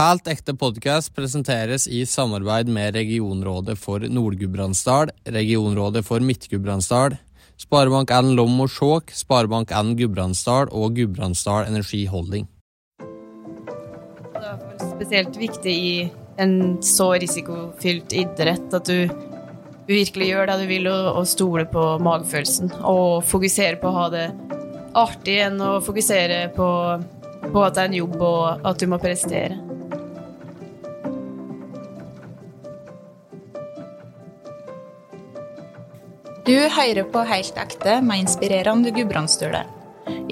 Helt ekte podkast presenteres i samarbeid med regionrådet for Nord-Gudbrandsdal, regionrådet for Midt-Gudbrandsdal, Sparebank1 Lom og Skjåk, Sparebank1 Gudbrandsdal og Gudbrandsdal Energi Holding. Det er spesielt viktig i en så risikofylt idrett at du virkelig gjør det du vil og, og stole på magefølelsen. Og fokusere på å ha det artig enn å fokusere på, på at det er en jobb og at du må prestere. Du hører på Helt ekte med inspirerende Gudbrandsdøle.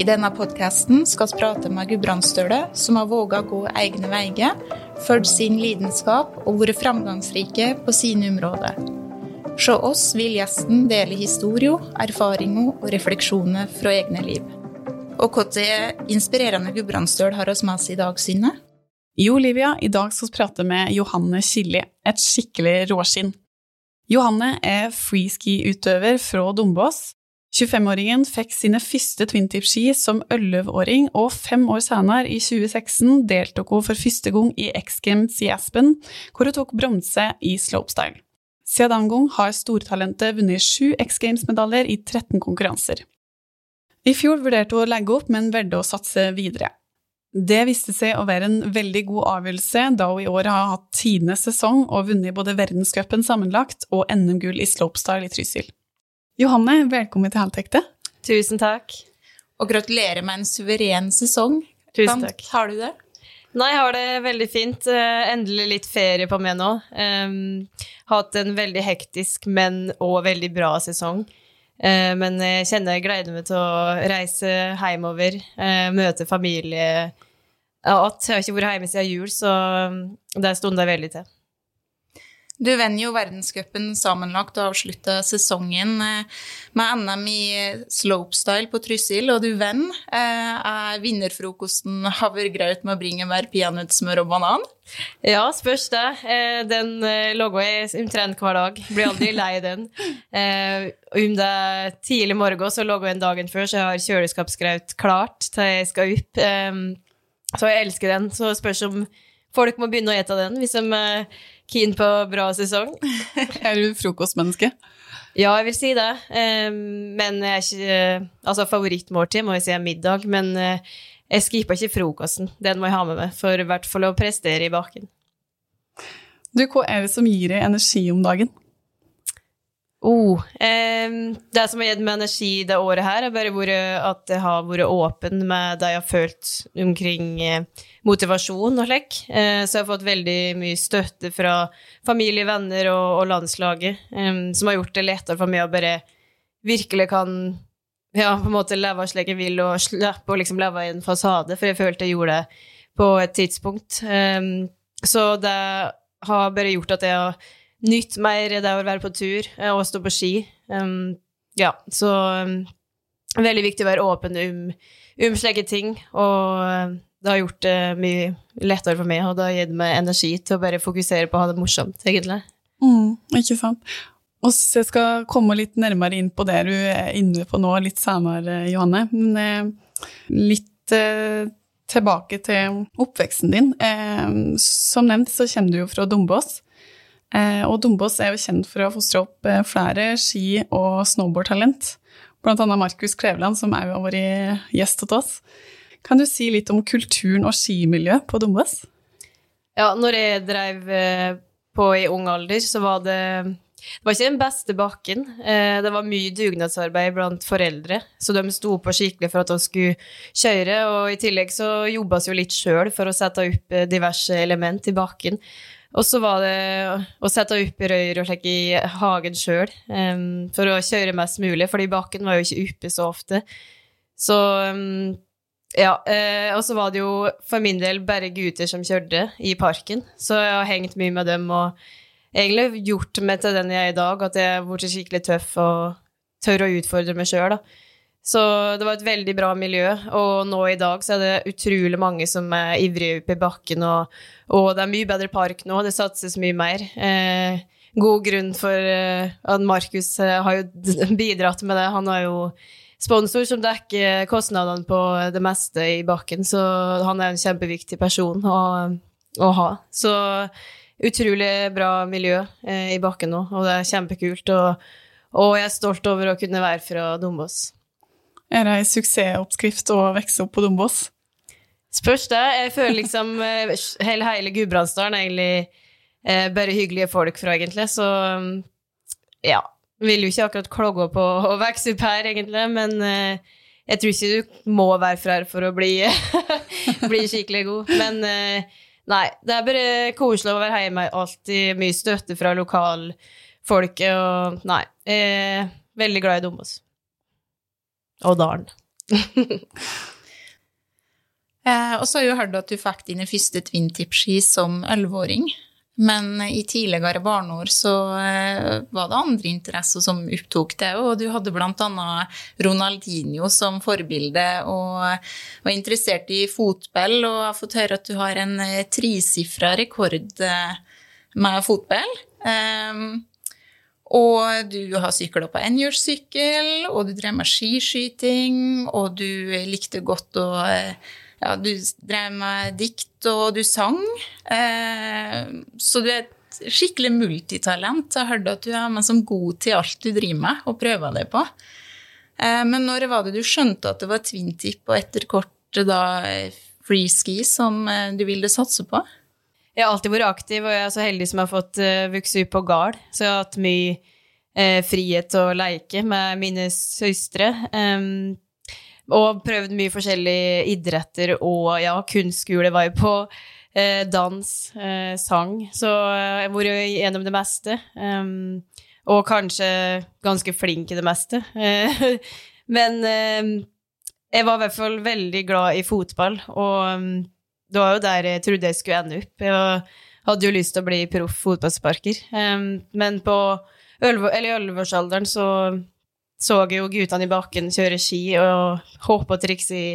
I denne podkasten skal vi prate med gudbrandsdøle som har våga gå egne veier, fulgt sin lidenskap og vært framgangsrike på sine områder. Se oss vil gjesten dele historier, erfaringer og refleksjoner fra egne liv. Og hvilke inspirerende gudbrandsdøl har oss med oss i dag, Synne? Jo, Livia, i dag skal vi prate med Johanne Killi, et skikkelig råskinn. Johanne er freeski-utøver fra Dombås. 25-åringen fikk sine første twintip-ski som 11-åring, og fem år senere, i 2016, deltok hun for første gang i X Games i Aspen, hvor hun tok bronse i slopestyle. Siden den gang har stortalentet vunnet sju X Games-medaljer i 13 konkurranser. I fjor vurderte hun å legge opp, men valgte å satse videre. Det viste seg å være en veldig god avgjørelse, da hun i år har hatt tidenes sesong og vunnet både verdenscupen sammenlagt og NM-gull i slopestyle i Trysil. Johanne, velkommen til Halvtekte. Tusen takk. Og gratulerer med en suveren sesong. Tusen takk. Hvordan har du det? Nei, jeg har det veldig fint. Eh, Endelig litt ferie på meg nå. Um, hatt en veldig hektisk, men òg veldig bra sesong. Eh, men jeg kjenner jeg gleder meg til å reise hjemover, eh, møte familie igjen. Jeg har ikke vært hjemme siden jul, så um, det stunder jeg veldig til. Du vinner jo verdenscupen sammenlagt og avslutter sesongen eh, med NM i slopestyle på Trysil, og du vinner. Er vinnerfrokosten havregrøt med bringebær, peanøttsmør og banan? Ja, spørs det. Den lager jeg omtrent hver dag. Blir aldri lei den. Om det er tidlig morgen, så lager jeg en dagen før, så jeg har kjøleskapsgraut klart til jeg skal opp. Så jeg elsker den. Så spørs om folk må begynne å ete den hvis de keen på bra sesong. er du frokostmenneske? Ja, jeg vil si det. Men jeg er ikke Altså, favorittmåltid må jeg si er middag, men jeg skipper ikke frokosten. Den må jeg ha med meg, for i hvert fall å prestere i baken. Du, hva er det som gir deg energi om dagen? Oh, eh, det som har gitt meg energi det året her, er bare vært at jeg har vært åpen med det jeg har følt omkring eh, motivasjon og slik. Eh, så jeg har fått veldig mye støtte fra familie, venner og, og landslaget, som har gjort det lettere for meg å bare virkelig kan ja, på en måte leve slik jeg vil, og slippe å liksom leve i en fasade, for jeg følte jeg gjorde det på et tidspunkt. så det har bare gjort at jeg har nytt mer det å være på tur og stå på ski. Um, ja, så um, veldig viktig å være åpen om, um slike ting, og det har gjort det mye lettere for meg, og det har gitt meg energi til å bare fokusere på å ha det morsomt, egentlig. Mm, ikke sant. Og jeg skal komme litt nærmere inn på det du er inne på nå litt senere, Johanne. Men eh, litt eh, tilbake til oppveksten din. Eh, som nevnt så kommer du jo fra Dombås. Eh, og Dombås er jo kjent for å fostre opp eh, flere ski- og snowboardtalent. Blant annet Markus Kleveland, som òg har vært gjest hos oss. Kan du si litt om kulturen og skimiljøet på Dombås? Ja, når jeg drev eh, på i ung alder, så var det det var ikke den beste bakken. Det var mye dugnadsarbeid blant foreldre, så de sto på skikkelig for at de skulle kjøre. Og i tillegg så jobbes jo litt sjøl for å sette opp diverse element i bakken. Og så var det å sette opp rør og slik i hagen sjøl, um, for å kjøre mest mulig, fordi bakken var jo ikke oppe så ofte. Så um, ja. Uh, og så var det jo for min del bare gutter som kjørte i parken, så jeg har hengt mye med dem og egentlig gjort meg til den jeg er i dag, at jeg har blitt skikkelig tøff og tør å utfordre meg sjøl, da. Så det var et veldig bra miljø, og nå i dag så er det utrolig mange som er ivrige oppe i bakken, og, og, det er mye bedre park nå, det satses mye mer. Eh, god grunn for eh, at Markus eh, har jo bidratt med det. Han har jo sponsor som dekker kostnadene på det meste i bakken, så han er en kjempeviktig person. å, å ha. Så utrolig bra miljø eh, i bakken nå, og det er kjempekult. Og, og jeg er stolt over å kunne være fra Dombås. Er det ei suksessoppskrift å vokse opp på Dombås? Spørs det. Jeg føler liksom eh, hele, hele Gudbrandsdalen egentlig eh, bare hyggelige folk fra, egentlig. Så mm, ja. Vil jo ikke akkurat klogge på å vokse opp her, egentlig, men eh, jeg tror ikke du må være fra her for å bli, bli skikkelig god. Men eh, nei, det er bare koselig å være hjemme. Alltid mye støtte fra lokalfolket, og nei. Er veldig glad i Dombås. Og dalen. Eh, og så har jeg hørt at du fikk dine første twintip-ski som elleve-åring. Men i tidligere barneår så eh, var det andre interesser som opptok det, og du hadde annet Ronaldinho som forbilde og var interessert i fotball, og har fått høre at du har en eh, tresifra rekord eh, med fotball. Og du har sykla på enhjørssykkel, og du drev med skiskyting, og du likte godt å ja, du drev med dikt, og du sang. Eh, så du er et skikkelig multitalent. Jeg har hørt at du er med som god til alt du driver med, og prøver deg på. Eh, men når var det du skjønte at det var twintip, og etter kort da freeski som eh, du ville satse på? Jeg har alltid vært aktiv, og jeg er så heldig som jeg har fått uh, vokse opp på gard. Så jeg har hatt mye uh, frihet til å leke med mine søstre. Um, og prøvd mye forskjellige idretter, og ja, kunstskole var jo på. Uh, dans, uh, sang. Så jeg har vært gjennom det meste. Um, og kanskje ganske flink i det meste. men ehm, jeg var i hvert fall veldig glad i fotball, og det var jo der jeg trodde jeg skulle ende opp. Jeg hadde jo lyst til å bli proff fotballsparker, men på elleve-årsalderen så så jo guttene i bakken kjøre ski og hoppe og trikse i,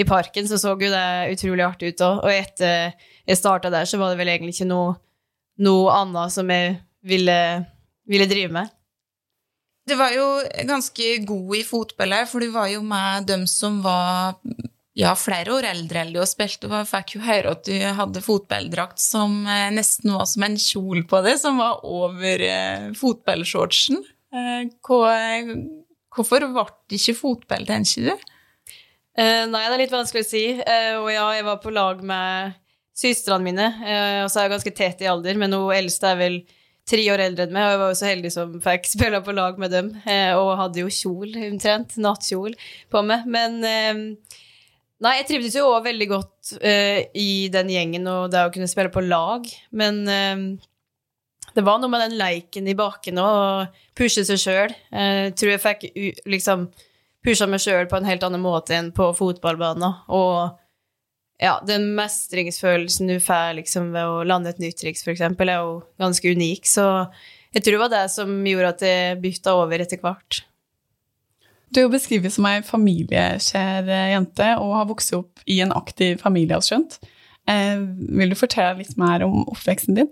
i, parken, så så jo det utrolig artig ut òg. Og etter jeg starta der, så var det vel egentlig ikke noe, noe annet som jeg ville, ville, drive med. Du var jo ganske god i fotball her, for du var jo med dem som var ja, flere år eldre enn du og spilte, og fikk jo høre at du hadde fotballdrakt som eh, nesten var som en kjol på det, som var over eh, fotballshortsen. Eh, Hvorfor ble det ikke fotball, tenker du? Eh, nei, det er litt vanskelig å si. Eh, og ja, jeg var på lag med søstrene mine, uh, og så er jeg ganske tett i alder, men hun eldste er vel tre år eldre enn meg, og jeg var jo så heldig som fikk spille på lag med dem, og hadde jo kjol, omtrent, nattkjol på meg. Men nei, jeg trivdes jo òg veldig godt i den gjengen og det å kunne spille på lag, men det var noe med den leiken i baken å pushe seg sjøl. Jeg tror jeg fikk liksom pusha meg sjøl på en helt annen måte enn på fotballbanen. Og ja, den mestringsfølelsen du får liksom ved å lande et nytt triks, f.eks., er jo ganske unik. Så jeg tror det var det som gjorde at jeg bytta over etter hvert. Du er jo beskrevet som ei familieskjær jente og har vokst opp i en aktiv familie, har skjønt. Eh, vil du fortelle litt mer om oppveksten din?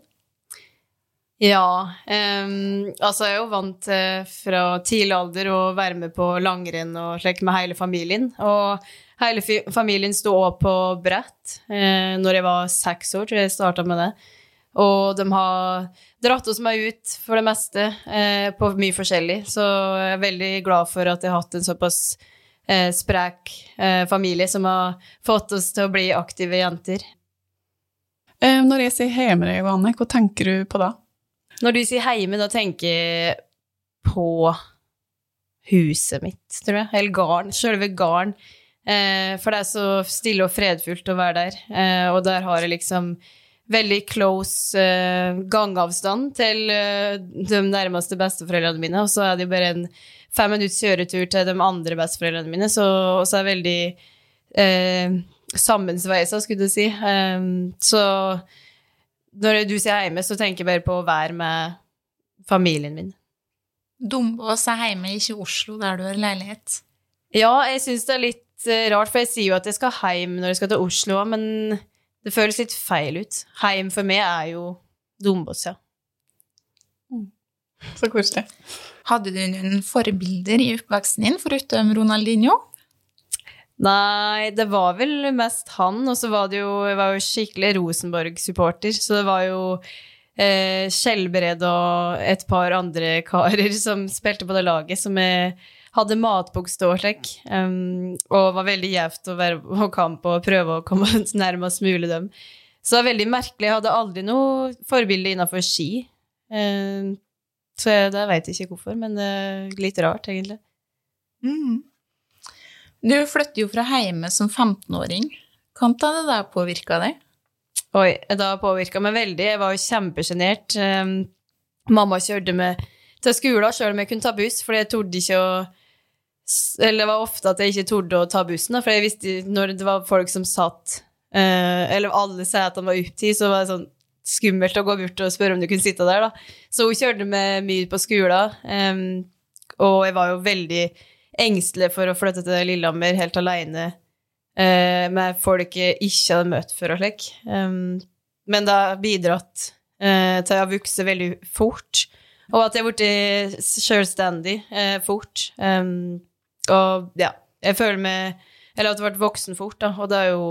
Ja. Um, altså, jeg er jo vant til fra tidlig alder å være med på langrenn og slik med hele familien. Og hele familien sto òg på brett uh, når jeg var seks år, tror jeg jeg starta med det. Og de har dratt oss med ut for det meste eh, på mye forskjellig. Så jeg er veldig glad for at jeg har hatt en såpass eh, sprek familie som har fått oss til å bli aktive jenter. Når jeg sier hjemme, Johanne, hva tenker du på da? Når du sier heime, da tenker jeg på huset mitt, tror jeg. Eller garn. Sjølve garn. Eh, for det er så stille og fredfullt å være der. Eh, og der har jeg liksom veldig close uh, gangavstand til uh, de nærmeste besteforeldrene mine. Og så er det jo bare en fem minutts kjøretur til de andre besteforeldrene mine. Så, og så er det veldig uh, sammensveisa, skulle du si. Eh, så når du sier hjemme, så tenker jeg bare på å være med familien min. Dombås er hjemme, ikke Oslo, der du har leilighet. Ja, jeg syns det er litt rart, for jeg sier jo at jeg skal hjem når jeg skal til Oslo, men det føles litt feil ut. Heim for meg er jo Dombås, ja. Mm. Så koselig. Hadde du noen forbilder i oppveksten din, foruten Ronaldinho? Nei, det var vel mest han, og så var det jo Jeg var jo skikkelig Rosenborg-supporter, så det var jo eh, Skjelbred og et par andre karer som spilte på det laget, som jeg hadde matbokstårlek, um, og var veldig gjevt å være på kamp og prøve å komme nærmest mulig dem. Så det var veldig merkelig. Jeg hadde aldri noe forbilde innenfor ski. Um, så jeg, det veit ikke hvorfor, men uh, litt rart, egentlig. Mm. Du flytter jo fra hjemme som 15-åring. Kan det der påvirka deg? Oi, det påvirka meg veldig. Jeg var jo kjempesjenert. Um, mamma kjørte meg til skolen sjøl om jeg kunne ta buss, fordi jeg torde ikke å Eller det var ofte at jeg ikke torde å ta bussen, for jeg visste når det var folk som satt eh, Eller alle setene var opptatt, så var det sånn skummelt å gå bort og spørre om du kunne sitte der, da. Så hun kjørte meg mye på skolen, um, og jeg var jo veldig engstelig for å flytte til Lillehammer helt aleine uh, med folk jeg ikke hadde møtt før og slik. Um, men det har bidratt uh, til å vokse veldig fort, og at jeg er blitt selvstendig uh, fort. Um, og ja, jeg føler meg Eller at jeg har vært voksen fort, da, og det har jo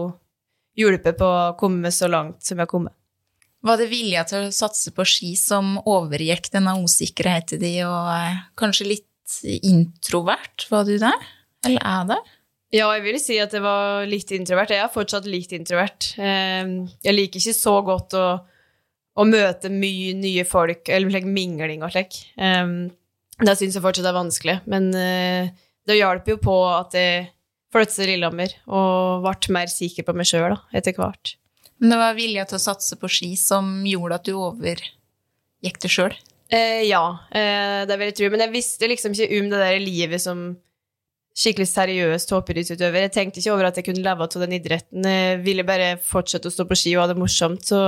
hjulpet på å komme så langt som jeg har kommet. Var det vilja til å satse på ski som overgikk denne usikkerheten din, og kanskje litt introvert, var du der? Eller er det? Ja, jeg vil si at jeg var litt introvert. Jeg er fortsatt litt introvert. Jeg liker ikke så godt å, å møte mye nye folk, eller like, mingling og slik. Det syns jeg fortsatt er vanskelig, men eh, det hjalp jo på at jeg flyttet til Lillehammer og ble mer sikker på meg sjøl etter hvert. Men det var vilja til å satse på ski som gjorde at du overgikk det sjøl? Eh, ja, eh, det vil jeg tro. Men jeg visste liksom ikke om det der livet som skikkelig seriøs toppidrettsutøver. Jeg tenkte ikke over at jeg kunne leve av den idretten. Jeg ville bare fortsette å stå på ski og ha det morsomt. Så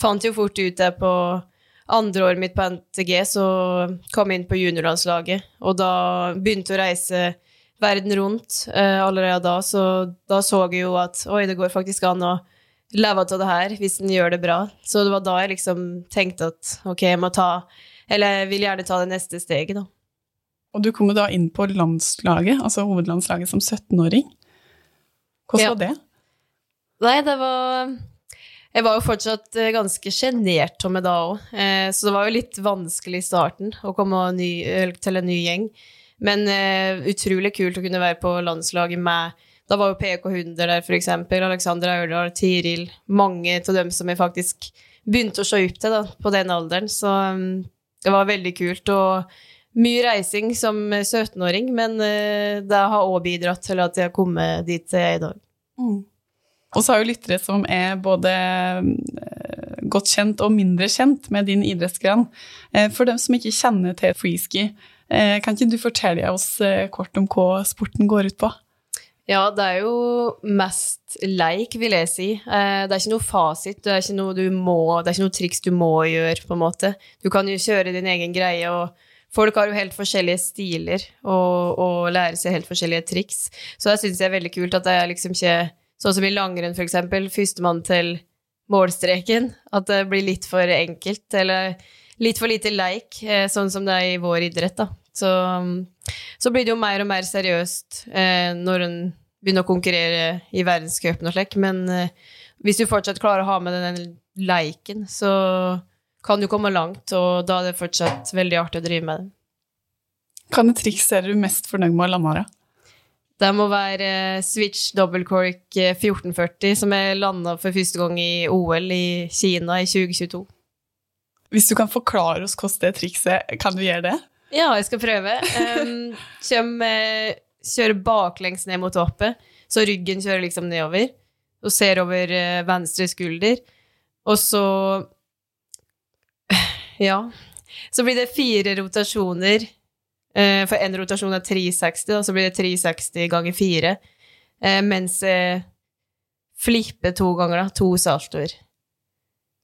fant jeg jo fort ut det på andre året mitt på NTG, så kom jeg inn på juniorlandslaget. Og da begynte å reise verden rundt uh, allerede da, så da så jeg jo at oi, det går faktisk an å leve av det her hvis en gjør det bra. Så det var da jeg liksom tenkte at ok, jeg må ta Eller jeg vil gjerne ta det neste steget, da. Og du kom jo da inn på landslaget, altså hovedlandslaget, som 17-åring. Hvordan Ja. var det? Nei, det var Jeg var jo fortsatt eh, ganske sjenert om meg da òg, eh, så det var jo litt vanskelig i starten å komme ny, til en ny gjeng. Men eh, utrolig kult å kunne være på landslaget med Da var jo PK Hunder der, for eksempel. Alexander Aurdal, Tiril. Mange av dem som jeg faktisk begynte å se opp til da, på den alderen. Så um, det var veldig kult. Og mye reising som 17-åring, men det har òg bidratt til at jeg har kommet dit jeg er i dag. Og så har jo lyttere som er både eh, godt kjent og mindre kjent med din idrettsgren. Eh, For dem som ikke kjenner til freeski, eh, kan ikke du fortelle oss kort om hva sporten går ut på? Ja, det er jo mest leik, vil jeg si. Det er ikke noe fasit, det er ikke noe må, det er ikke noe triks du må gjøre, på en måte. Du kan jo kjøre din egen greie, og folk har jo helt forskjellige stiler og, og lærer seg helt forskjellige triks. Så jeg syns det er veldig kult at det er liksom ikke sånn som i langrenn, eksempel, førstemann til målstreken. At det blir litt for enkelt, eller litt for lite leik, eh, sånn som det er i vår idrett, da. Så, så blir det jo mer og mer seriøst eh, når en begynner å konkurrere i verdenscupen og slik, men eh, hvis du fortsatt klarer å ha med den leiken, så kan du komme langt, og da er det fortsatt veldig artig å drive med det. Hvilke triks er du mest fornøyd med å lande av? Det må være eh, Switch double cork eh, 1440, som jeg landa for første gang i OL i Kina i 2022. Hvis du kan forklare oss hvordan det trikset, kan du gjøre det? Ja, jeg skal prøve. Um, kjem, eh, kjører baklengs ned mot hoppet, så ryggen kjører liksom nedover, og ser over eh, venstre skulder. Og så Ja. Så blir det fire rotasjoner. Eh, for én rotasjon er 360, og så blir det 360 ganger 4. eh, mens jeg flipper to ganger, da. To saltoer.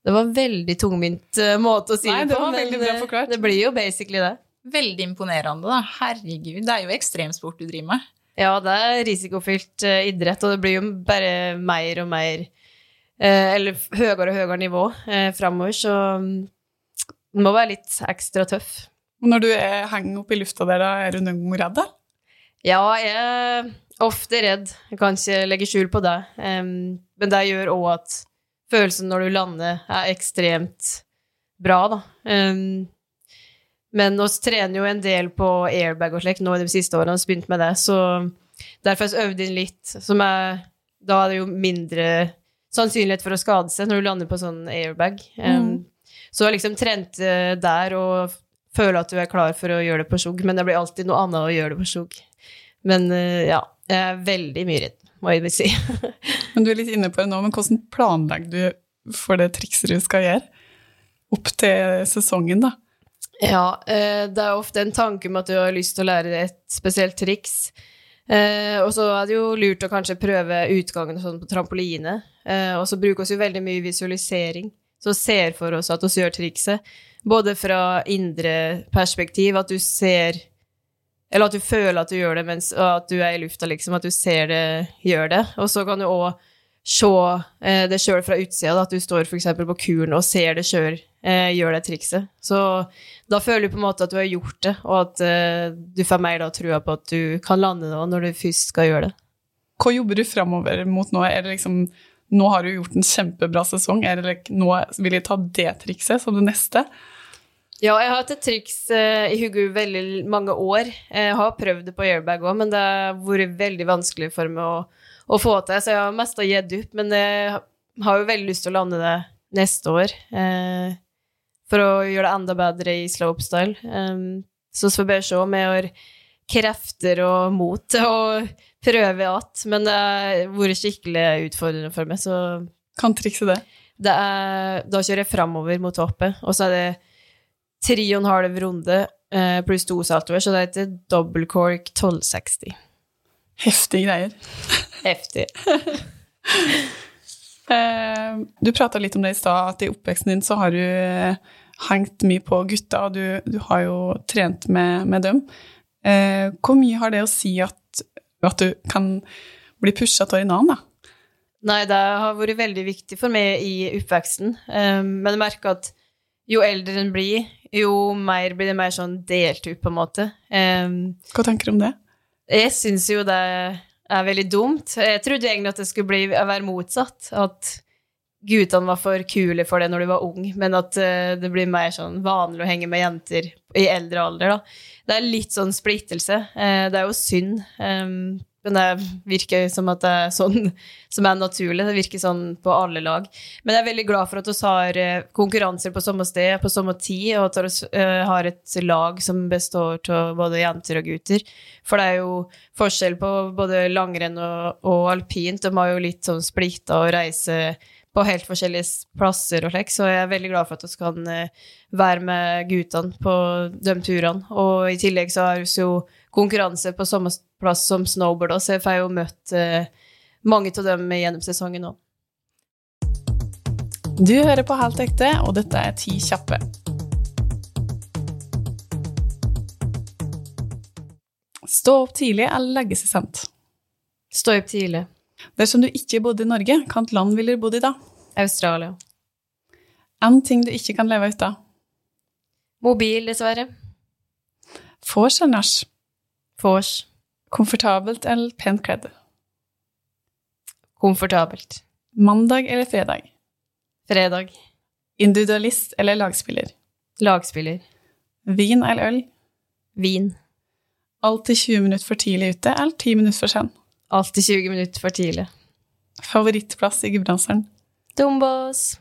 Det var en veldig tungvint eh, måte å si Nei, det det på, var men bra eh, det blir jo basically det. Veldig imponerende, da. Herregud, det er jo ekstremsport du driver med. Ja, det er risikofylt eh, idrett, og det blir jo bare mer og mer eh, Eller høyere og høyere nivå eh, framover, så mm, det må være litt ekstra tøff. Og Når du er, henger oppe i lufta der, er du noen gang redd? Ja, jeg er ofte redd. Jeg kan ikke legge skjul på det. Um, men det gjør òg at følelsen når du lander, er ekstremt bra, da. Um, men vi trener jo en del på airbag og slikt nå i de siste årene, vi begynt med det, så derfor har vi øvd inn litt, som er Da er det jo mindre sannsynlighet for å skade seg når du lander på sånn airbag. Um, mm. Så jeg liksom trent uh, der og føler at du er klar for å gjøre det på sjugg, men det blir alltid noe annet å gjøre det på sjugg. Men uh, ja, jeg er veldig mye redd, må jeg si. men du er litt inne på det nå, men hvordan planlegger du for det trikset du skal gjøre? Opp til sesongen, da? Ja, eh, det er ofte en tanke om at du har lyst til å lære et spesielt triks. Eh, og så er det jo lurt å kanskje prøve utgangen sånn på trampoline. Eh, og så bruker vi veldig mye visualisering, så ser for oss at vi gjør trikset. Både fra indre perspektiv, at du ser Eller at du føler at du gjør det mens at du er i lufta, liksom. At du ser det, gjør det. Og så kan du òg se eh, det sjøl fra utsida, at du står f.eks. på kuren og ser det sjøl eh, gjør det trikset. Så da føler du på en måte at du har gjort det, og at eh, du får mer da trua på at du kan lande nå når du først skal gjøre det. Hva jobber du framover mot nå? Er det liksom nå har du gjort en kjempebra sesong, er det nå vil jeg ta det trikset som det neste? Ja, jeg har hatt et triks uh, i hodet veldig mange år. Jeg har prøvd det på airbag òg, men det har vært veldig vanskelig for meg å, å få til. Så jeg har mest gitt opp, men jeg har jo veldig lyst til å lande det neste år. Uh, for å gjøre det enda bedre i slopestyle. Um, så får vi se om jeg har krefter og mot til å prøve igjen. Men det har vært skikkelig utfordrende for meg, så Kan trikset det? det er, da kjører jeg framover mot hoppet, og så er det tre og en halv runde eh, pluss to saltoer, så det heter double cork 1260. Heftige greier. Heftig. Eh, du prata litt om det i stad, at i oppveksten din så har du eh, hengt mye på gutta, og du, du har jo trent med, med dem. Eh, hvor mye har det å si at, at du kan bli pusha av en da? Nei, det har vært veldig viktig for meg i oppveksten. Um, men jeg merker at jo eldre en blir, jo mer blir det mer sånn delt ut, på en måte. Um, Hva tenker du om det? Jeg syns jo det er veldig dumt. Jeg trodde egentlig at det skulle bli, være motsatt. At guttene var for kule for det når du var ung, men at uh, det blir mer sånn vanlig å henge med jenter i eldre alder, da. Det er litt sånn splittelse. Uh, det er jo synd. Um, men det virker som at det er sånn som er naturlig. Det virker sånn på alle lag. Men jeg er veldig glad for at vi har eh, konkurranser på samme sted på samme tid, og at vi har et lag som består av både jenter og gutter. For det er jo forskjell på både langrenn og, og alpint. De har jo litt sånn splitta og reise på helt forskjellige plasser og slik, så jeg er veldig glad for at vi kan eh, være med guttene på de turene. Og i tillegg så har vi jo konkurranse på samme plass som snowboard, så jeg får jo møtt eh, mange av dem gjennom sesongen nå. Du hører på Helt ekte, og dette er Ti kjappe. Stå opp tidlig eller legge seg sent? Stå opp tidlig. Dersom du ikke bodde i Norge, hvilket land ville du bodd i da? Australia. En ting du ikke kan leve uten? Mobil, dessverre. Vors seg nach? Vors. Komfortabelt eller pent kledd? Komfortabelt. Mandag eller fredag? Fredag. Individualist eller lagspiller? Lagspiller. Vin eller øl? Vin. Alltid 20 minutter for tidlig ute eller 10 minutter for sen? Alltid 20 minutter for tidlig. Favorittplass i Gudbrandsdalen? Dombås.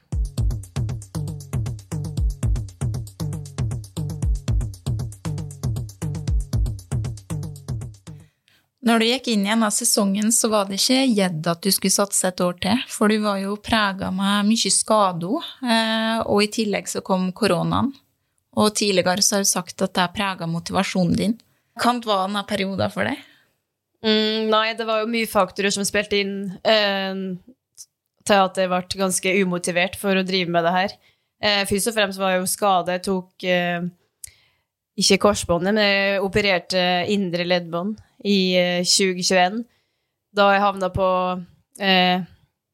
Når du gikk inn i av sesongen, så var det ikke gjedd at du skulle satse et år til, for du var jo prega med mye skader, eh, og i tillegg så kom koronaen. Og tidligere så har du sagt at det prega motivasjonen din. Hva var denne perioden for deg? Mm, nei, det var jo mye faktorer som spilte inn eh, til at jeg ble ganske umotivert for å drive med det her. Eh, først og fremst var jeg jo skade. Jeg tok eh, ikke korsbåndet, men jeg opererte indre leddbånd i 2021. Eh, da jeg havna på eh,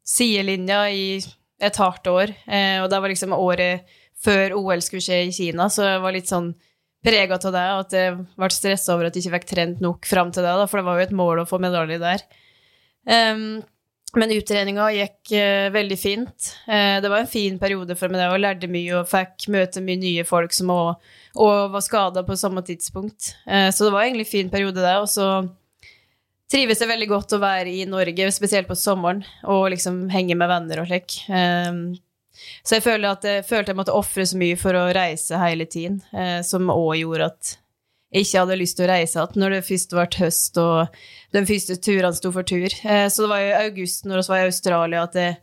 sidelinja i et hardt år. Eh, og det var liksom året før OL skulle skje i Kina, så jeg var litt sånn prega av det, at jeg ble stressa over at jeg ikke fikk trent nok fram til det, da, for det var jo et mål å få medalje der. Um, men uttreninga gikk uh, veldig fint. Uh, det var en fin periode for meg, og lærte mye og fikk møte mye nye folk som også, og var skada på samme tidspunkt. Uh, så det var egentlig en fin periode, det. Og så trives jeg veldig godt å være i Norge, spesielt på sommeren, og liksom henge med venner og slik. Um, så jeg følte at jeg følte jeg måtte ofre så mye for å reise hele tiden, som òg gjorde at jeg ikke hadde lyst til å reise igjen når det først ble høst og de første turene sto for tur. Eh, så det var i august, når vi var i Australia, at jeg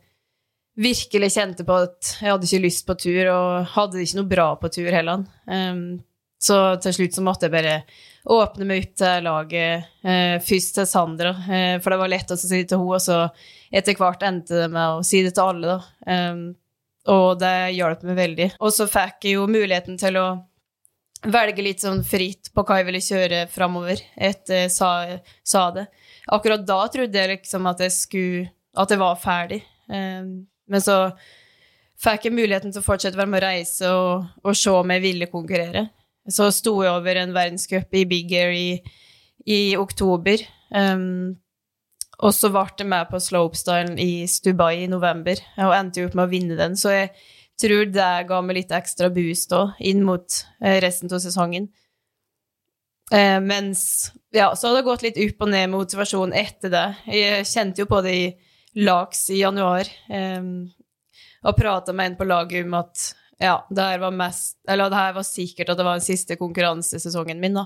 virkelig kjente på at jeg hadde ikke lyst på tur, og hadde det ikke noe bra på tur heller. Så til slutt så måtte jeg bare åpne meg opp til laget, uh, først til Sandra, uh, for det var lett å si det til henne, og så etter hvert endte det med å si det til alle, da. Og det hjalp meg veldig. Og så fikk jeg jo muligheten til å velge litt sånn fritt på hva jeg ville kjøre framover etter jeg sa, sa, det. Akkurat da trodde jeg liksom at jeg skulle At jeg var ferdig. Um, men så fikk jeg muligheten til å fortsette å være med å reise og, og se om jeg ville konkurrere. Så sto jeg over en verdenscup i Big Air i, i oktober. Um, og så ble jeg med på slopestyle i Stubai i november, og endte jo opp med å vinne den. Så jeg tror det ga meg litt ekstra boost òg, inn mot eh, resten av sesongen. Eh, mens Ja, så har det gått litt opp og ned med motivasjonen etter det. Jeg kjente jo på det i Laks i januar, eh, og prata med en på laget om at ja, det her var mest Eller det her var sikkert at det var den siste konkurransesesongen min, da.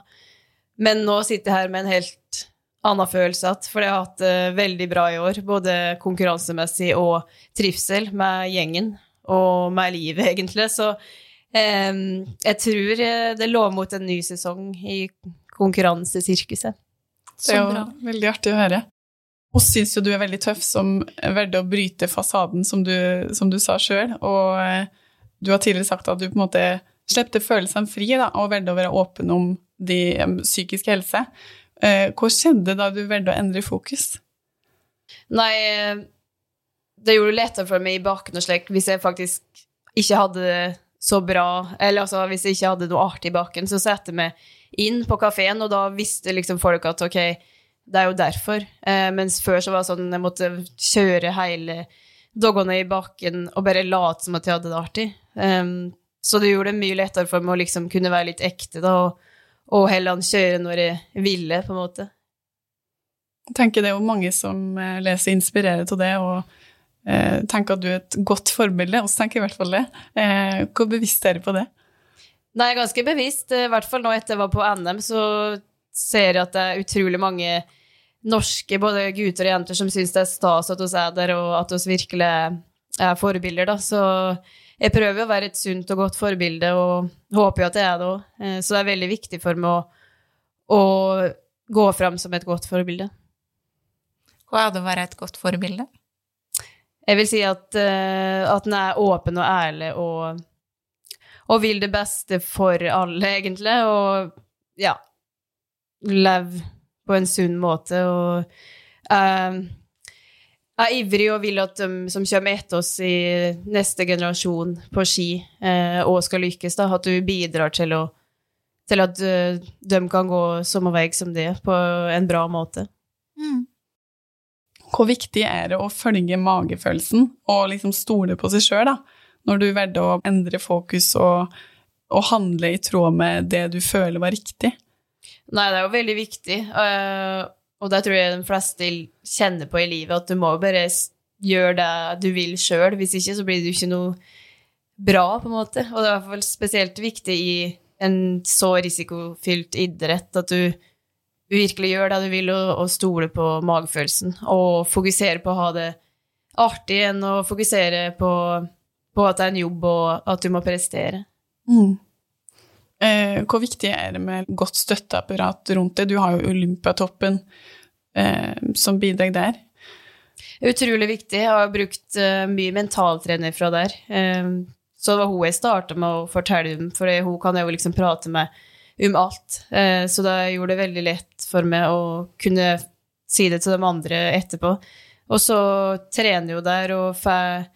Men nå sitter jeg her med en helt annen følelse igjen, for jeg har hatt det veldig bra i år. Både konkurransemessig og trivsel med gjengen og med livet, egentlig. Så eh, jeg tror det lå mot en ny sesong i konkurransesirkuset. Det er jo veldig artig å høre. Vi syns jo du er veldig tøff som valgte å bryte fasaden, som du, som du sa sjøl. Og eh, du har tidligere sagt at du på en måte slippte følelsene fri da, og valgte å være åpen om de psykiske helse. Eh, hva skjedde da du valgte å endre fokus? Nei, det gjorde det lettere for meg i baken og slik hvis jeg faktisk ikke hadde det så bra, eller altså hvis jeg ikke hadde noe artig i baken, så satte jeg meg inn på kafeen, og da visste liksom folk at ok, det er jo derfor. Eh, mens før så var det sånn jeg måtte kjøre hele doggene i baken og bare late som at jeg hadde det artig. Um, så det gjorde det mye lettere for meg å liksom kunne være litt ekte, da, og, og heller kjøre når jeg ville, på en måte. Jeg tenker det er jo mange som eh, leser inspirerer til det, og tenker at du er et godt forbilde. Oss tenker i hvert fall det. Eh, hvor bevisst er du på det? Nei, ganske bevisst. I hvert fall nå etter jeg var på NM, så ser jeg at det er utrolig mange norske både gutter og jenter som syns det er stas at vi er der, og at vi virkelig er forbilder, da. Så jeg prøver å være et sunt og godt forbilde, og håper jo at jeg er det òg. Eh, så det er veldig viktig for meg å, å gå fram som et godt forbilde. Hva er det å være et godt forbilde? Jeg vil si at, uh, at den er åpen og ærlig og, og, vil det beste for alle, egentlig. Og ja Lev på en sunn måte. Og uh, er ivrig og vil at de som kommer etter oss i neste generasjon på ski, uh, skal lykkes, da, at du bidrar til, å, til at de kan gå samme vei som det på en bra måte. Mm. Hvor viktig er det å følge magefølelsen og liksom stole på seg sjøl, når du valgte å endre fokus og, og, handle i tråd med det du føler var riktig? Nei, det er jo veldig viktig, uh, og det tror jeg de fleste kjenner på i livet, at du må bare gjøre det du vil sjøl, hvis ikke så blir det jo ikke noe bra, på en måte. Og det er i hvert fall spesielt viktig i en så risikofylt idrett at du virkelig gjør det du vil, og, og stole på magefølelsen. Og fokusere på å ha det artig enn å fokusere på, på, at det er en jobb, og at du må prestere. Mm. Eh, hvor viktig er det med godt støtteapparat rundt det? Du har jo Olympiatoppen eh, som bidrag der. Utrolig viktig. Jeg har brukt uh, mye mentaltrener fra der. Um, så det var hun jeg starta med å fortelle om, for hun kan jeg jo liksom prate med om alt. Eh, så det gjorde det veldig lett for meg å kunne si det til de andre etterpå. Og så trener jo der og får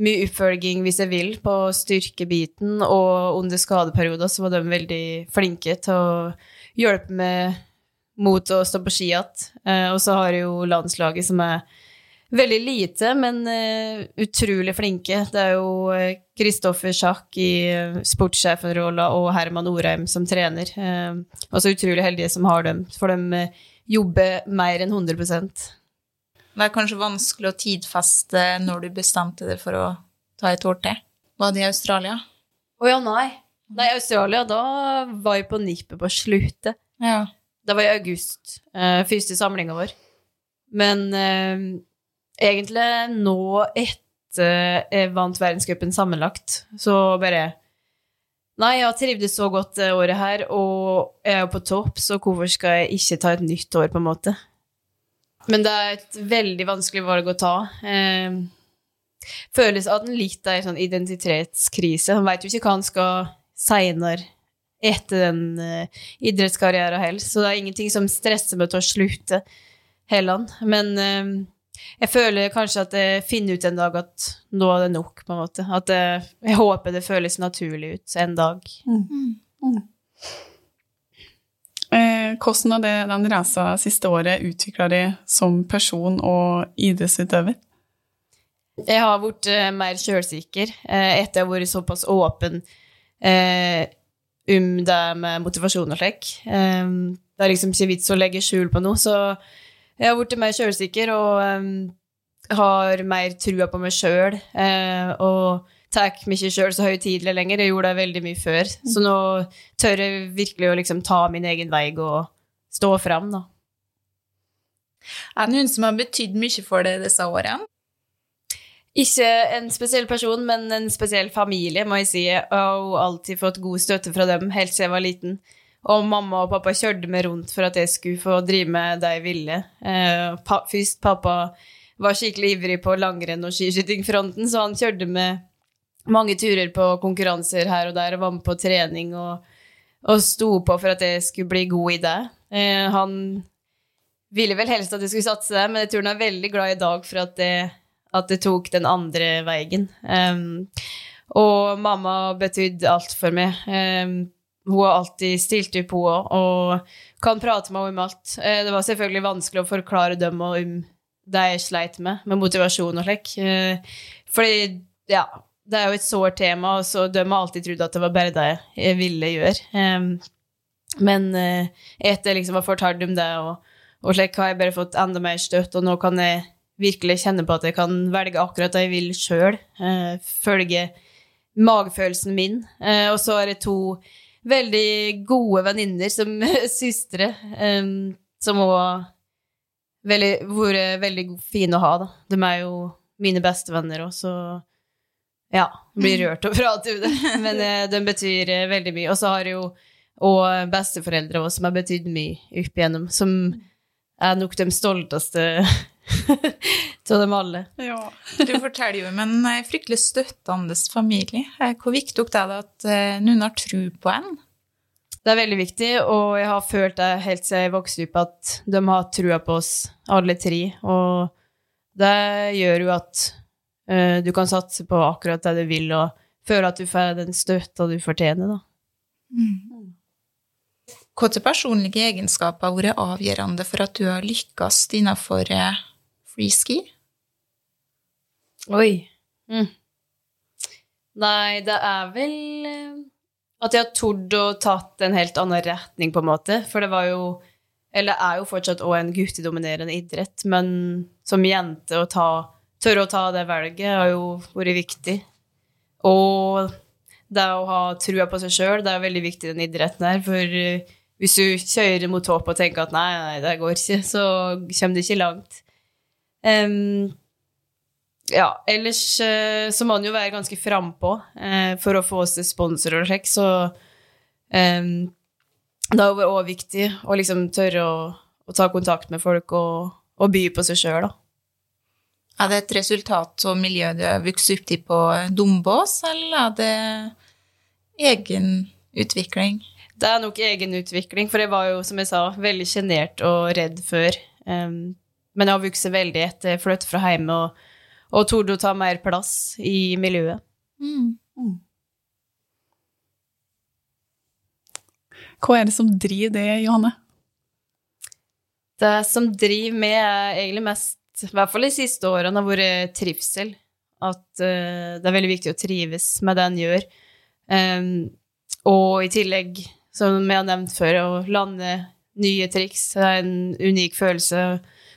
mye oppfølging hvis jeg vil på styrkebiten, og under skadeperioder så var de veldig flinke til å hjelpe meg mot å stå på ski igjen. Eh, og så har jeg jo landslaget som er veldig lite, men uh, utrolig flinke. Det er jo Kristoffer uh, Sjakk i uh, sportssjefen-rolla og Herman Orheim som trener. Uh, og så utrolig heldige som har dem, for de jobber mer enn 100% Det er kanskje vanskelig å tidfeste når du bestemte deg for å ta et år til. Var det i Australia? Å ja, nei. Nei, i Australia, da var jeg på nippet på sluttet. Ja. Det var i august. første samlinga vår. Men egentlig nå etter jeg vant verdenscupen sammenlagt, så bare Nei, jeg har trivdes så godt det året her, og jeg er jo på topp, så hvorfor skal jeg ikke ta et nytt år, på en måte? Men det er et veldig vanskelig valg å ta. Eh, føles at en litt er en sånn identitetskrise. Han veit jo ikke hva han skal seinere etter den eh, idrettskarrieren heller, så det er ingenting som stresser meg til å slutte heller. Men uh, jeg føler kanskje at jeg finner ut en dag at nå er det nok, på en måte. At jeg, jeg håper det føles naturlig ut en dag. Mm. Mm. Eh, hvordan har det, den reisa siste året utvikla deg som person og idrettsutøver? Jeg har blitt eh, mer sjølsikker eh, etter å ha vært såpass åpen uh, om det med motivasjon og slik. Um, det er liksom ikke vits å legge skjul på noe, så jeg har blitt mer sjølsikker og um, har mer trua på meg sjøl. Uh, og tar ikke sjøl så høytidelig lenger. Jeg gjorde det veldig mye før. Så nå tør jeg virkelig å liksom ta min egen vei og stå fram, da. Er det noen som har betydd mye for deg disse årene? Ikke en spesiell person, men en spesiell familie, må jeg si. Jeg har alltid fått god støtte fra dem helt siden jeg var liten. Og mamma og pappa kjørte meg rundt for at jeg skulle få drive med det jeg ville. Eh, pa først pappa var skikkelig ivrig på langrenn- og skiskytingfronten, så han kjørte med mange turer på konkurranser her og der og var med på trening og, og sto på for at jeg skulle bli god i det. Eh, han ville vel helst at jeg skulle satse der, men jeg tror han er veldig glad i dag for at det, at det tok den andre veien. Um, og mamma betydde alt for meg. Um, hun har alltid stilt opp, hun òg, og kan prate med henne om alt. Eh, det var selvfølgelig vanskelig å forklare dem om det jeg sleit med, med motivasjon og slik. Eh, fordi, ja, det er jo et sårt tema, og så de har alltid trodd at det var bare det jeg ville gjøre. Men eh, etter liksom å ha fortalt om det, og, og slik har jeg bare fått enda mer støtt, og nå kan jeg virkelig kjenne på at jeg kan velge akkurat det jeg vil sjøl. Følge magefølelsen min. Og så er det to veldig gode venninner som søstre, um, som òg veldig, vært veldig fine å ha, da. De er jo mine bestevenner òg, så ja, blir mm. rørt og alt om det. Men uh, de betyr uh, veldig mye. Og så har jo og besteforeldre òg, som har betydd mye opp igjennom, som er nok de stolteste av dem alle. Ja. Du forteller jo om en eh, fryktelig støttende familie. Eh, hvor viktig er det at eh, noen har tro på en? Det er veldig viktig, og jeg har følt det helt siden jeg vokste opp, at de har trua på oss alle tre. Og det gjør jo at uh, du kan satse på akkurat det du vil, og føle at du får den støtta du fortjener, da. Mm. Hvilke personlige egenskaper har vært avgjørende for at du har lykkes innenfor freeski? Oi. Mm. Nei, det er vel eh, at jeg har tord å tatt en helt annen retning, på en måte. For det var jo Eller er jo fortsatt òg en guttedominerende idrett, men som jente å ta Tørre å ta det valget har jo vært viktig. Og det å ha trua på seg sjøl, det er veldig viktig i den idretten her. For eh, hvis du kjører mot håp og tenker at nei, nei, det går ikke, så kommer du ikke langt. Um, ja, ellers uh, så må man jo være ganske frampå uh, for å få oss til sponsorer og sjekk, så um, det er jo òg viktig å liksom tørre å, å, ta kontakt med folk og, og by på seg sjøl, da. Er det et resultat av miljøet du har vokst opp i på Dombås, eller er det egen utvikling? Det er nok egen utvikling, for jeg var jo, som jeg sa, veldig sjenert og redd før. Um, men jeg har vokst veldig etter jeg flyttet fra hjemme og, og torde å ta mer plass i miljøet. Mm. Hva er det som driver det, Johanne? Det som driver med, er egentlig mest, i hvert fall de siste årene, har vært trivsel. At uh, det er veldig viktig å trives med det en gjør. Um, og i tillegg, som vi har nevnt før, å lande nye triks det er en unik følelse.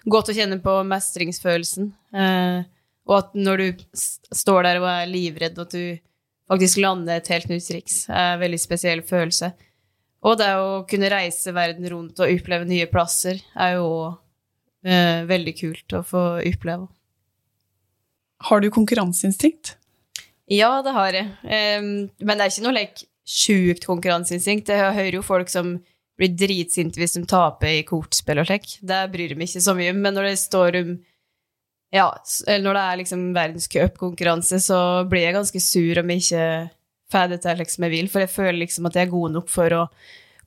Godt å kjenne på mestringsfølelsen. Eh, og at når du står der og er livredd, at du faktisk lander et helt nytt triks, er en veldig spesiell følelse. Og det å kunne reise verden rundt og oppleve nye plasser er jo eh, veldig kult å få oppleve. Har du konkurranseinstinkt? Ja, det har jeg. Em, men det er ikke noe like, sjukt konkurranseinstinkt. Jeg hører jo folk som blir dritsinte hvis de taper i kortspill og slik. Det bryr de meg ikke så mye. Men når det står om Ja, eller når det er liksom verdenscupkonkurranse, så blir jeg ganske sur om jeg ikke får det til liksom jeg vil, for jeg føler liksom at jeg er god nok for å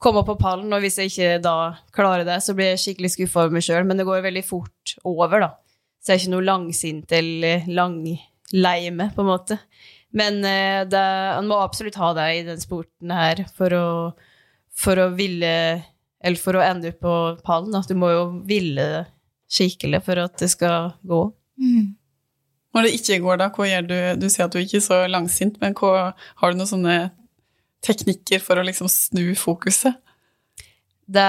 komme opp på pallen, og hvis jeg ikke da klarer det, så blir jeg skikkelig skuffa over meg sjøl, men det går veldig fort over, da. Så jeg er ikke noe langsint eller langleime, på en måte. Men eh, det, han må absolutt ha det i den sporten her for å, for å ville Eller for å ende opp på pallen. At Du må jo ville skikkelig for at det skal gå. Mm. Når det ikke går, da, hva gjør du? Du sier at du ikke er så langsint, men hva, har du noen sånne teknikker for å liksom snu fokuset? Det,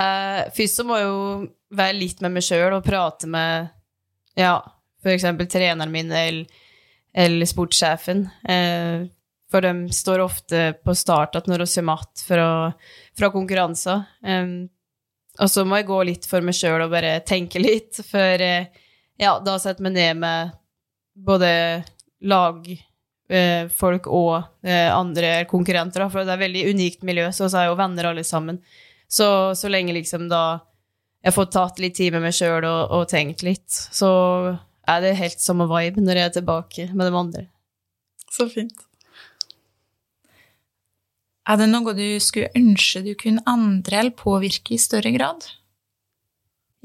først så må jeg jo være litt med meg sjøl og prate med ja, eksempel treneren min eller, eller sportssjefen. Eh, for de står ofte på start at når vi kommer att fra, fra konkurranser. Um, og så må jeg gå litt for meg sjøl og bare tenke litt, for eh, ja, da setter jeg meg ned med både lagfolk eh, og eh, andre konkurrenter, for det er et veldig unikt miljø, så vi er jo venner alle sammen. Så, så lenge liksom da jeg får tatt litt tid med meg sjøl og, og tenkt litt, så er det helt samme vibe når jeg er tilbake med de andre. Så fint. Er det noe du skulle ønske du kunne andre eller påvirke i større grad?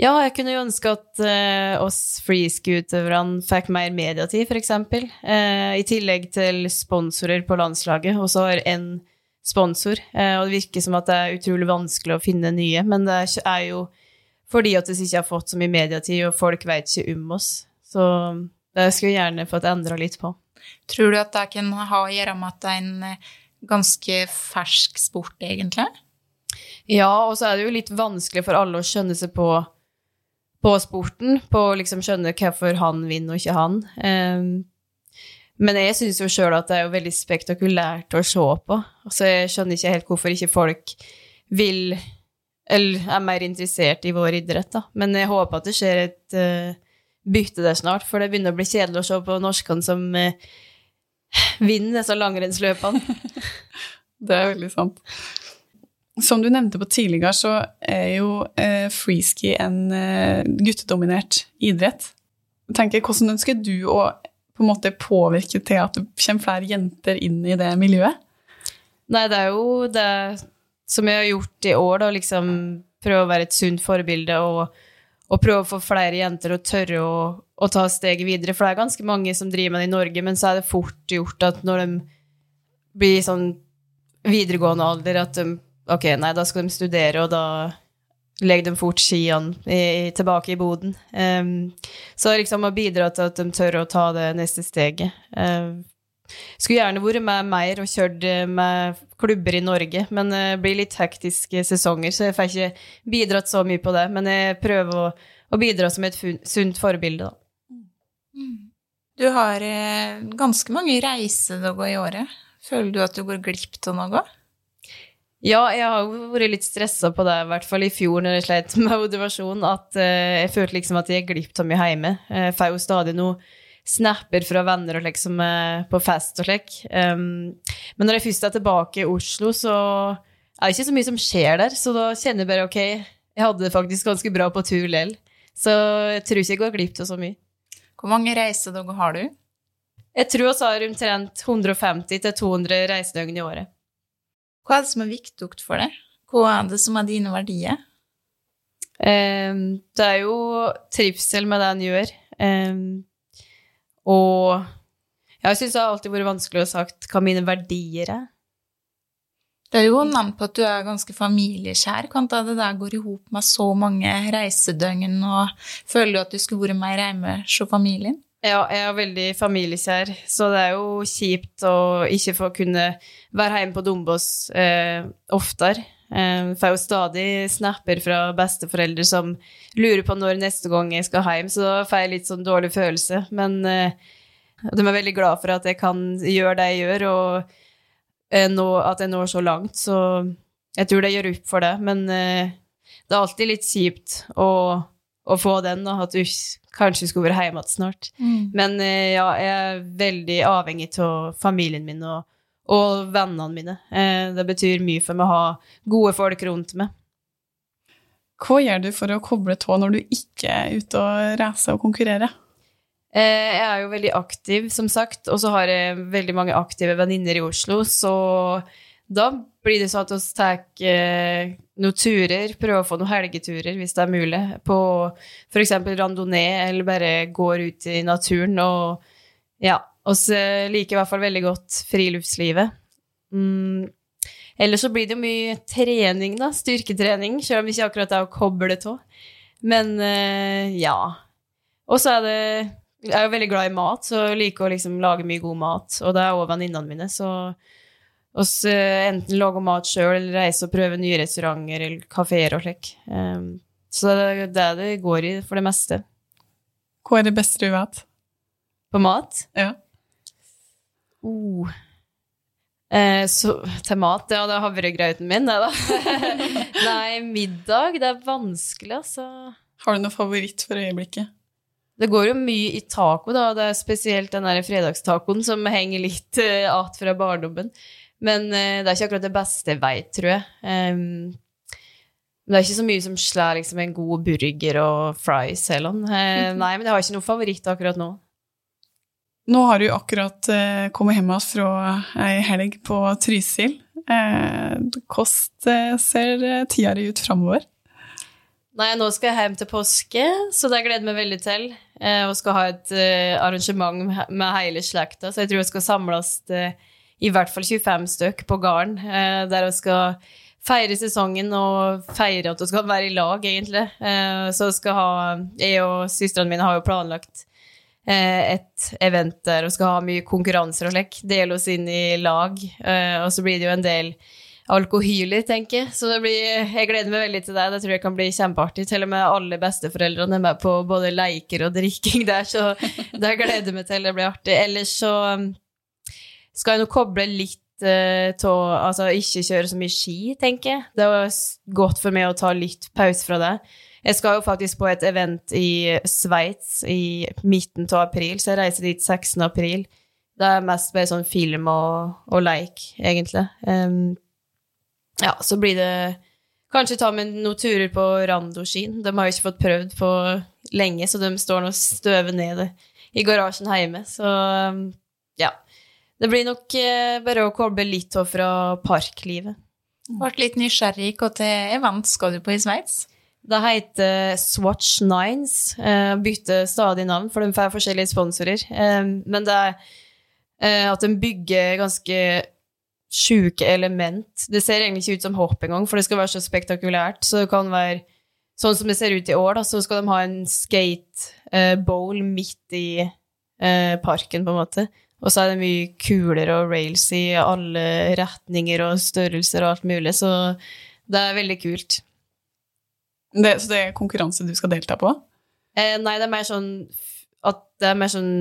Ja, jeg kunne jo ønske at eh, oss freeski-utøverne fikk mer mediatid, for eksempel. Eh, I tillegg til sponsorer på landslaget, og så har én sponsor. Eh, og det virker som at det er utrolig vanskelig å finne nye, men det er jo fordi at vi ikke har fått så mye mediatid, og folk vet ikke om oss. Så det skulle jeg gjerne fått endra litt på. Tror du at det kan ha å gjøre med at en ganske fersk sport, egentlig? Ja, og så er det jo litt vanskelig for alle å skjønne seg på, på sporten, på å liksom skjønne hvorfor han vinner og ikke han. Um, men jeg syns jo sjøl at det er jo veldig spektakulært å se på. Altså, jeg skjønner ikke helt hvorfor ikke folk vil Eller er mer interessert i vår idrett, da. Men jeg håper at det skjer et uh, bytte der snart, for det begynner å bli kjedelig å se på norskene som uh, vinner disse langrennsløpene. Det er veldig sant. Som du nevnte på tidligere, så er jo eh, freeski en eh, guttedominert idrett. Jeg tenker, Hvordan ønsker du å på en måte påvirke til at det kommer flere jenter inn i det miljøet? Nei, det er jo det som jeg har gjort i år, da, liksom prøve å være et sunt forbilde og, og prøve å få flere jenter å tørre å, å ta steget videre. For det er ganske mange som driver med det i Norge, men så er det fort gjort at når de blir sånn videregående alder, at de Ok, nei, da skal de studere, og da legger de fort skiene i, tilbake i boden. Um, så liksom å bidra til at de tør å ta det neste steget. Um, skulle gjerne vært med mer og kjørt eh, med klubber i Norge, men det blir litt hektiske sesonger, så jeg får ikke bidratt så mye på det. Men jeg prøver å, å bidra som et sunt forbilde, da. Du har eh, ganske mange reisedager i året. Føler du at du går glipp av noe? Ja, jeg har vært litt stressa på det, i hvert fall i fjor når jeg slet med motivasjon, at eh, jeg følte liksom at jeg glipp av mye hjemme. Jeg får jo stadig noe snapper fra venner og liksom eh, på fest og slik. Men når jeg først er tilbake i Oslo, så er det ikke så mye som skjer der, så da kjenner jeg bare ok, jeg hadde det faktisk ganske bra på tur likevel. Så jeg tror ikke jeg går glipp av så mye. Hvor mange reisedager har du? Jeg tror vi har omtrent 150-200 reisedøgn i året. Hva er det som er viktig for deg? Hva er det som er dine verdier? Ehm, det er jo trivsel med det en gjør. Ehm, Og jeg syns det har alltid vært vanskelig å sagt hva mine verdier er. Det er jo nevnt på at du er ganske familiekjær. Kan det der går i hop med så mange reisedøgn, og føler du at du skulle vært mer hjemme hos familien? Ja, jeg er veldig familiekjær, så det er jo kjipt å ikke få kunne være hjemme på Dombås eh, oftere. Jeg eh, får jo stadig snapper fra besteforeldre som lurer på når neste gang jeg skal hjem, så da får jeg litt sånn dårlig følelse. Men eh, de er veldig glad for at jeg kan gjøre det jeg gjør, og nå, at jeg når så langt, så jeg tror det gjør opp for det. Men eh, det er alltid litt kjipt å, å få den, da, at du kanskje skulle være hjemme igjen snart. Mm. Men eh, ja, jeg er veldig avhengig av familien min og, og vennene mine. Eh, det betyr mye for meg å ha gode folk rundt meg. Hva gjør du for å koble tå når du ikke er ute og reiser og konkurrerer? Eh, jeg er jo veldig aktiv, som sagt, og så har jeg veldig mange aktive venninner i Oslo, så da blir det sånn at vi tar eh, noen turer, prøver å få noen helgeturer hvis det er mulig, på f.eks. randonee, eller bare går ut i naturen og ja. Vi liker i hvert fall veldig godt friluftslivet. Mm. Ellers så blir det jo mye trening, da. Styrketrening, selv om det ikke akkurat er å koble av. Men ja. Og så er det jeg er jo veldig glad i mat, så jeg liker å liksom lage mye god mat. Og det er òg venninnene mine, så oss uh, enten lage mat sjøl eller reise og prøve nye restauranter eller kafeer og slik. Um, så det er det det går i for det meste. Hva er det beste du vet? På mat? Ja. Uh. Eh, så, til mat, ja, det er havregrauten min, det, da. Nei, middag, det er vanskelig, altså. Har du noe favoritt for øyeblikket? Det går jo mye i taco, da. Det er spesielt den der fredagstacoen som henger litt uh, att fra barndommen. Men uh, det er ikke akkurat det beste jeg veit, tror jeg. Um, det er ikke så mye som slår liksom, en god burger og fries heller. Uh, nei, men jeg har ikke noen favoritt akkurat nå. Nå har du akkurat uh, kommet hjem igjen fra ei helg på Trysil. Hvordan ser tida di ut framover? Nei, nå skal jeg hjem til påske, så det gleder jeg meg veldig til. Eh, og skal ha et eh, arrangement med hele slekta, så jeg tror vi skal samles eh, i hvert fall 25 stykk på gården, uh, der vi skal feire sesongen og feire at vi skal være i lag, egentlig. Uh, så skal ha Jeg og søstrene mine har jo planlagt et event der og skal ha mye konkurranser og slik. Dele oss inn i lag, og så blir det jo en del alkohyler, tenker jeg. Så blir, jeg gleder meg veldig til det. Det tror jeg kan bli kjempeartig. Til og med alle besteforeldrene er med på både leiker og drikking der, så det gleder jeg meg til. Det blir artig. Ellers så um, skal jeg nå koble litt uh, av Altså ikke kjøre så mye ski, tenker jeg. Det var godt for meg å ta litt pause fra det. Jeg skal jo faktisk på et event i Sveits i midten av april, så jeg reiser dit 16. april. Det er mest bare sånn film og, og leik, egentlig. Um, ja, så blir det Kanskje ta med noen turer på randoskien. De har jo ikke fått prøvd på lenge, så de står nå og støver ned i garasjen hjemme. Så ja. Det blir nok eh, bare å koble litt av fra parklivet. Ble litt nysgjerrig. Hvilket event skal du på i Sveits? Det heter Swatch Nines. Eh, bytter stadig navn, for de får forskjellige sponsorer. Eh, men det er at de bygger ganske sjuke element. Det ser egentlig ikke ut som hopp engang, for det skal være så spektakulært. Så det kan være sånn som det ser ut i år, da, så skal de ha en skate-bowl uh, midt i uh, parken, på en måte. Og så er det mye kuler og rails i alle retninger og størrelser og alt mulig, så det er veldig kult. Det, så det er konkurranse du skal delta på? Eh, nei, det er mer sånn at det er mer sånn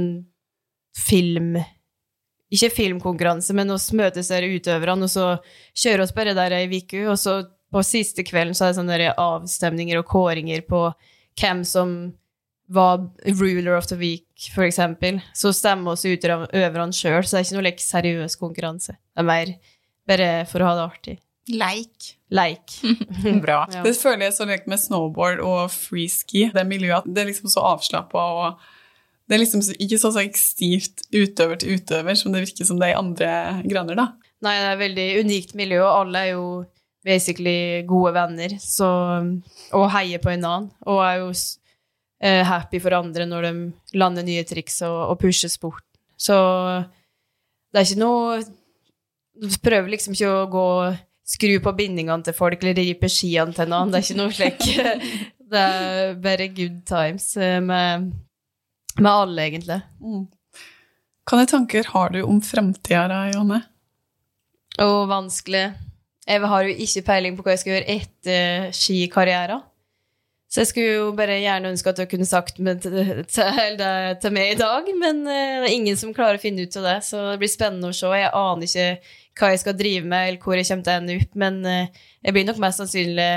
film ikke filmkonkurranse, men oss møtes der utøverne, og så kjører oss bare der ei uke, og så på siste kvelden så er det sånne avstemninger og kåringer på hvem som var ruler of the week, for eksempel. Så stemmer oss utøverne sjøl, så det er ikke noe like, seriøs konkurranse. Det er mer bare for å ha det artig. Leik. Leik. Bra. Ja. Det føler jeg så lekt med snowboard og freeski. Det miljøet det er liksom så avslappa og det er liksom ikke så stivt utøver til utøver som det virker som det er i andre graner, da. Nei, det er et veldig unikt miljø, og alle er jo basically gode venner så, og heier på en annen. Og er jo eh, happy for andre når de lander nye triks og, og pusher sport. Så det er ikke noe Du prøver liksom ikke å gå skru på bindingene til folk eller ripe skiene til noen. Det er ikke noe slik. Det er bare good times eh, med, med alle, egentlig. Mm. Hvilke tanker har du om fremtida, Johanne? Og vanskelig. Jeg har jo ikke peiling på hva jeg skal gjøre etter skikarrieren. Så jeg skulle jo bare gjerne ønske at jeg kunne sagt det til, til, til, meg i dag, men uh, det er ingen som klarer å finne ut av det, så det blir spennende å se. Jeg aner ikke hva jeg skal drive med, eller hvor jeg kommer til å ende opp, men uh, jeg blir nok mest sannsynlig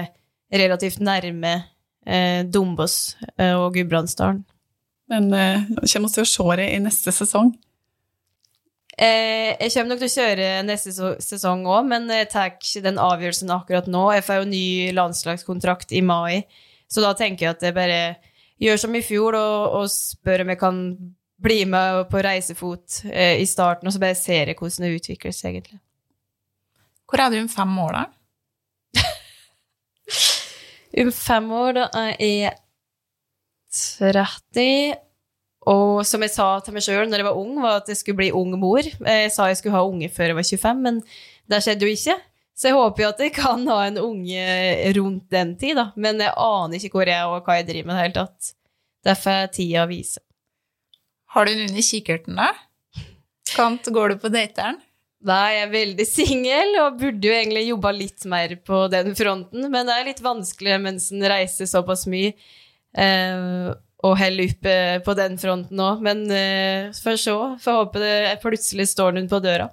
relativt nærme uh, Dombås og Gudbrandsdalen. Men eh, kommer vi til å se det i neste sesong? jeg kommer nok til å kjøre neste sesong òg, men jeg tar ikke den avgjørelsen akkurat nå. Jeg får jo ny landslagskontrakt i mai. Så da tenker jeg at jeg bare gjør som i fjor, og, og spør om jeg kan bli med på reisefot eh, i starten, og så bare ser jeg hvordan det utvikles, egentlig. Hvor er du om fem år, da? om fem år, da er jeg 30. Og som jeg sa til meg sjøl når jeg var ung, var at jeg skulle bli ung mor. Jeg sa jeg skulle ha unge før jeg var 25, men det skjedde jo ikke. Så jeg håper jo at jeg kan ha en unge rundt den tid, da. Men jeg aner ikke hvor jeg er og hva jeg driver med i det hele tatt. Derfor er tida vise. Har du noen i kikkerten, da? Kant går du på dateren? Nei, jeg er veldig singel og burde jo egentlig jobba litt mer på den fronten, men det er litt vanskelig mens en reiser såpass mye. Eh, og holde oppe på den fronten òg. Men eh, får se. Får håpe det plutselig står noen på døra.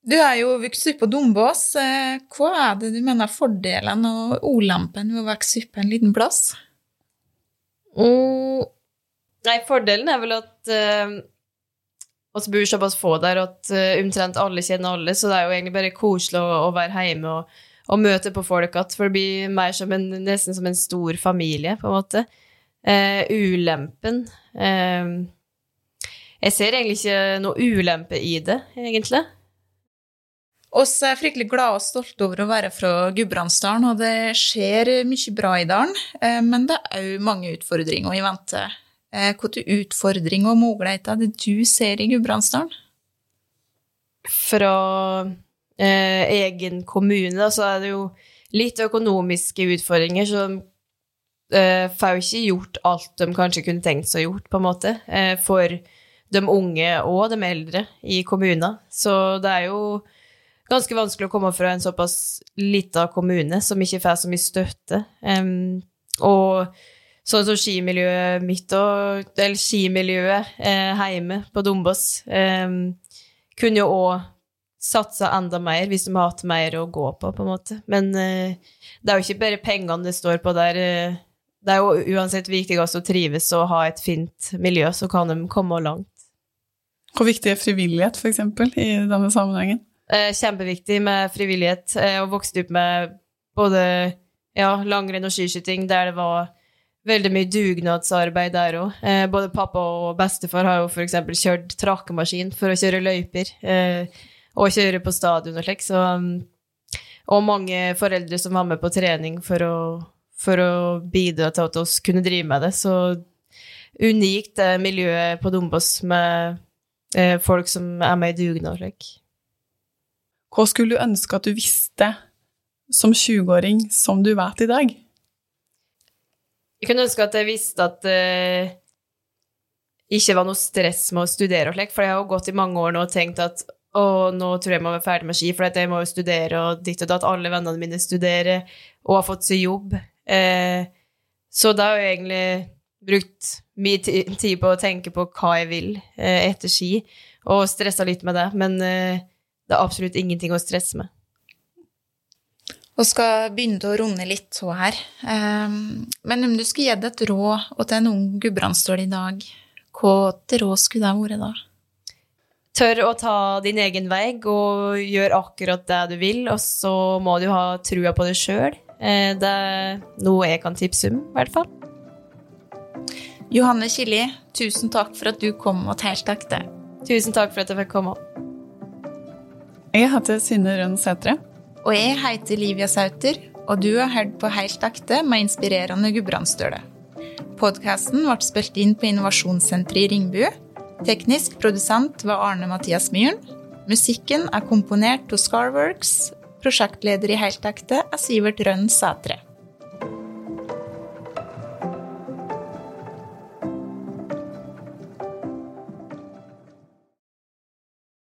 Du er jo vokst opp på Dombås. Eh, hva er det du mener fordelene og ulempene ved å vokse opp på en liten plass? Mm. Nei, fordelen er vel at uh, oss bor såpass få der at uh, omtrent alle kjenner alle, så det er jo egentlig bare koselig å, å være hjemme og, og, møte på folk igjen, for det blir mer som en, nesten som en stor familie, på en måte. Uh, ulempen Jeg ser egentlig ikke noe ulempe i det, egentlig. Oss er fryktelig glade og stolte over å være fra Gudbrandsdalen, og det skjer mye bra i dalen, eh, men det er òg mange utfordringer i vente. Hvilke utfordringer og muligheter er det du ser i Gudbrandsdalen? Fra egen kommune, så er det jo litt økonomiske utfordringer, så eh, får ikke gjort alt de kanskje kunne tenkt seg å gjort, på en måte, eh, for de unge og de eldre i kommunen. Så det er jo ganske vanskelig å komme fra en såpass lita kommune som ikke får så mye støtte. Um, og sånn som skimiljøet mitt og Eller skimiljøet eh, hjemme på Dombås um, kunne jo òg satsa enda mer hvis de har hatt mer å gå på, på en måte. Men uh, det er jo ikke bare pengene det står på der. Uh, det er jo uansett viktigst å trives og ha et fint miljø, så kan de komme langt. Hvor viktig er frivillighet, f.eks., i denne sammenhengen? Eh, kjempeviktig med frivillighet. Jeg har vokste opp med både ja, langrenn og skiskyting, der det var veldig mye dugnadsarbeid der òg. Eh, både pappa og bestefar har jo f.eks. kjørt trakemaskin for å kjøre løyper. Eh, og kjøre på stadion og slik. Så, um, og mange foreldre som var med på trening for å, for å bidra til at vi kunne drive med det. Så unikt det miljøet på Dombås med eh, folk som er med i dugnad og slik. Hva skulle du ønske at du visste som 20-åring som du vet i dag? Jeg kunne ønske at jeg visste at det uh, ikke var noe stress med å studere og slik, for jeg har jo gått i mange år nå og tenkt at å, nå tror jeg må være ferdig med ski, for jeg må jo studere og ditt og datt. Alle vennene mine studerer og har fått seg jobb. Eh, så da har jeg egentlig brukt mye tid på å tenke på hva jeg vil eh, etter ski, og stressa litt med det. Men det er absolutt ingenting å stresse med. Og skal begynne å runde litt så her. Um, men om du skulle gitt et råd til en ung gudbrandsdøl i dag, hva råd skulle det vært da? Tør å ta din egen vei og gjør akkurat det du vil, og så må du ha trua på deg sjøl. Eh, det er noe jeg kan tipse om, i hvert fall. Johanne Killi, tusen takk for at du kom og deltakte. Tusen takk for at jeg fikk komme. Jeg heter Synne Rønn Sætre. Og jeg heter Livia Sauter, og du har hørt på Helt akte med inspirerende gudbrandsdøle. Podkasten ble spilt inn på Innovasjonssenteret i Ringbu. Teknisk produsent var Arne Mathias Myhren. Musikken er komponert av Scarworks. Prosjektleder i Heltekte er Sivert Rønn Sætre.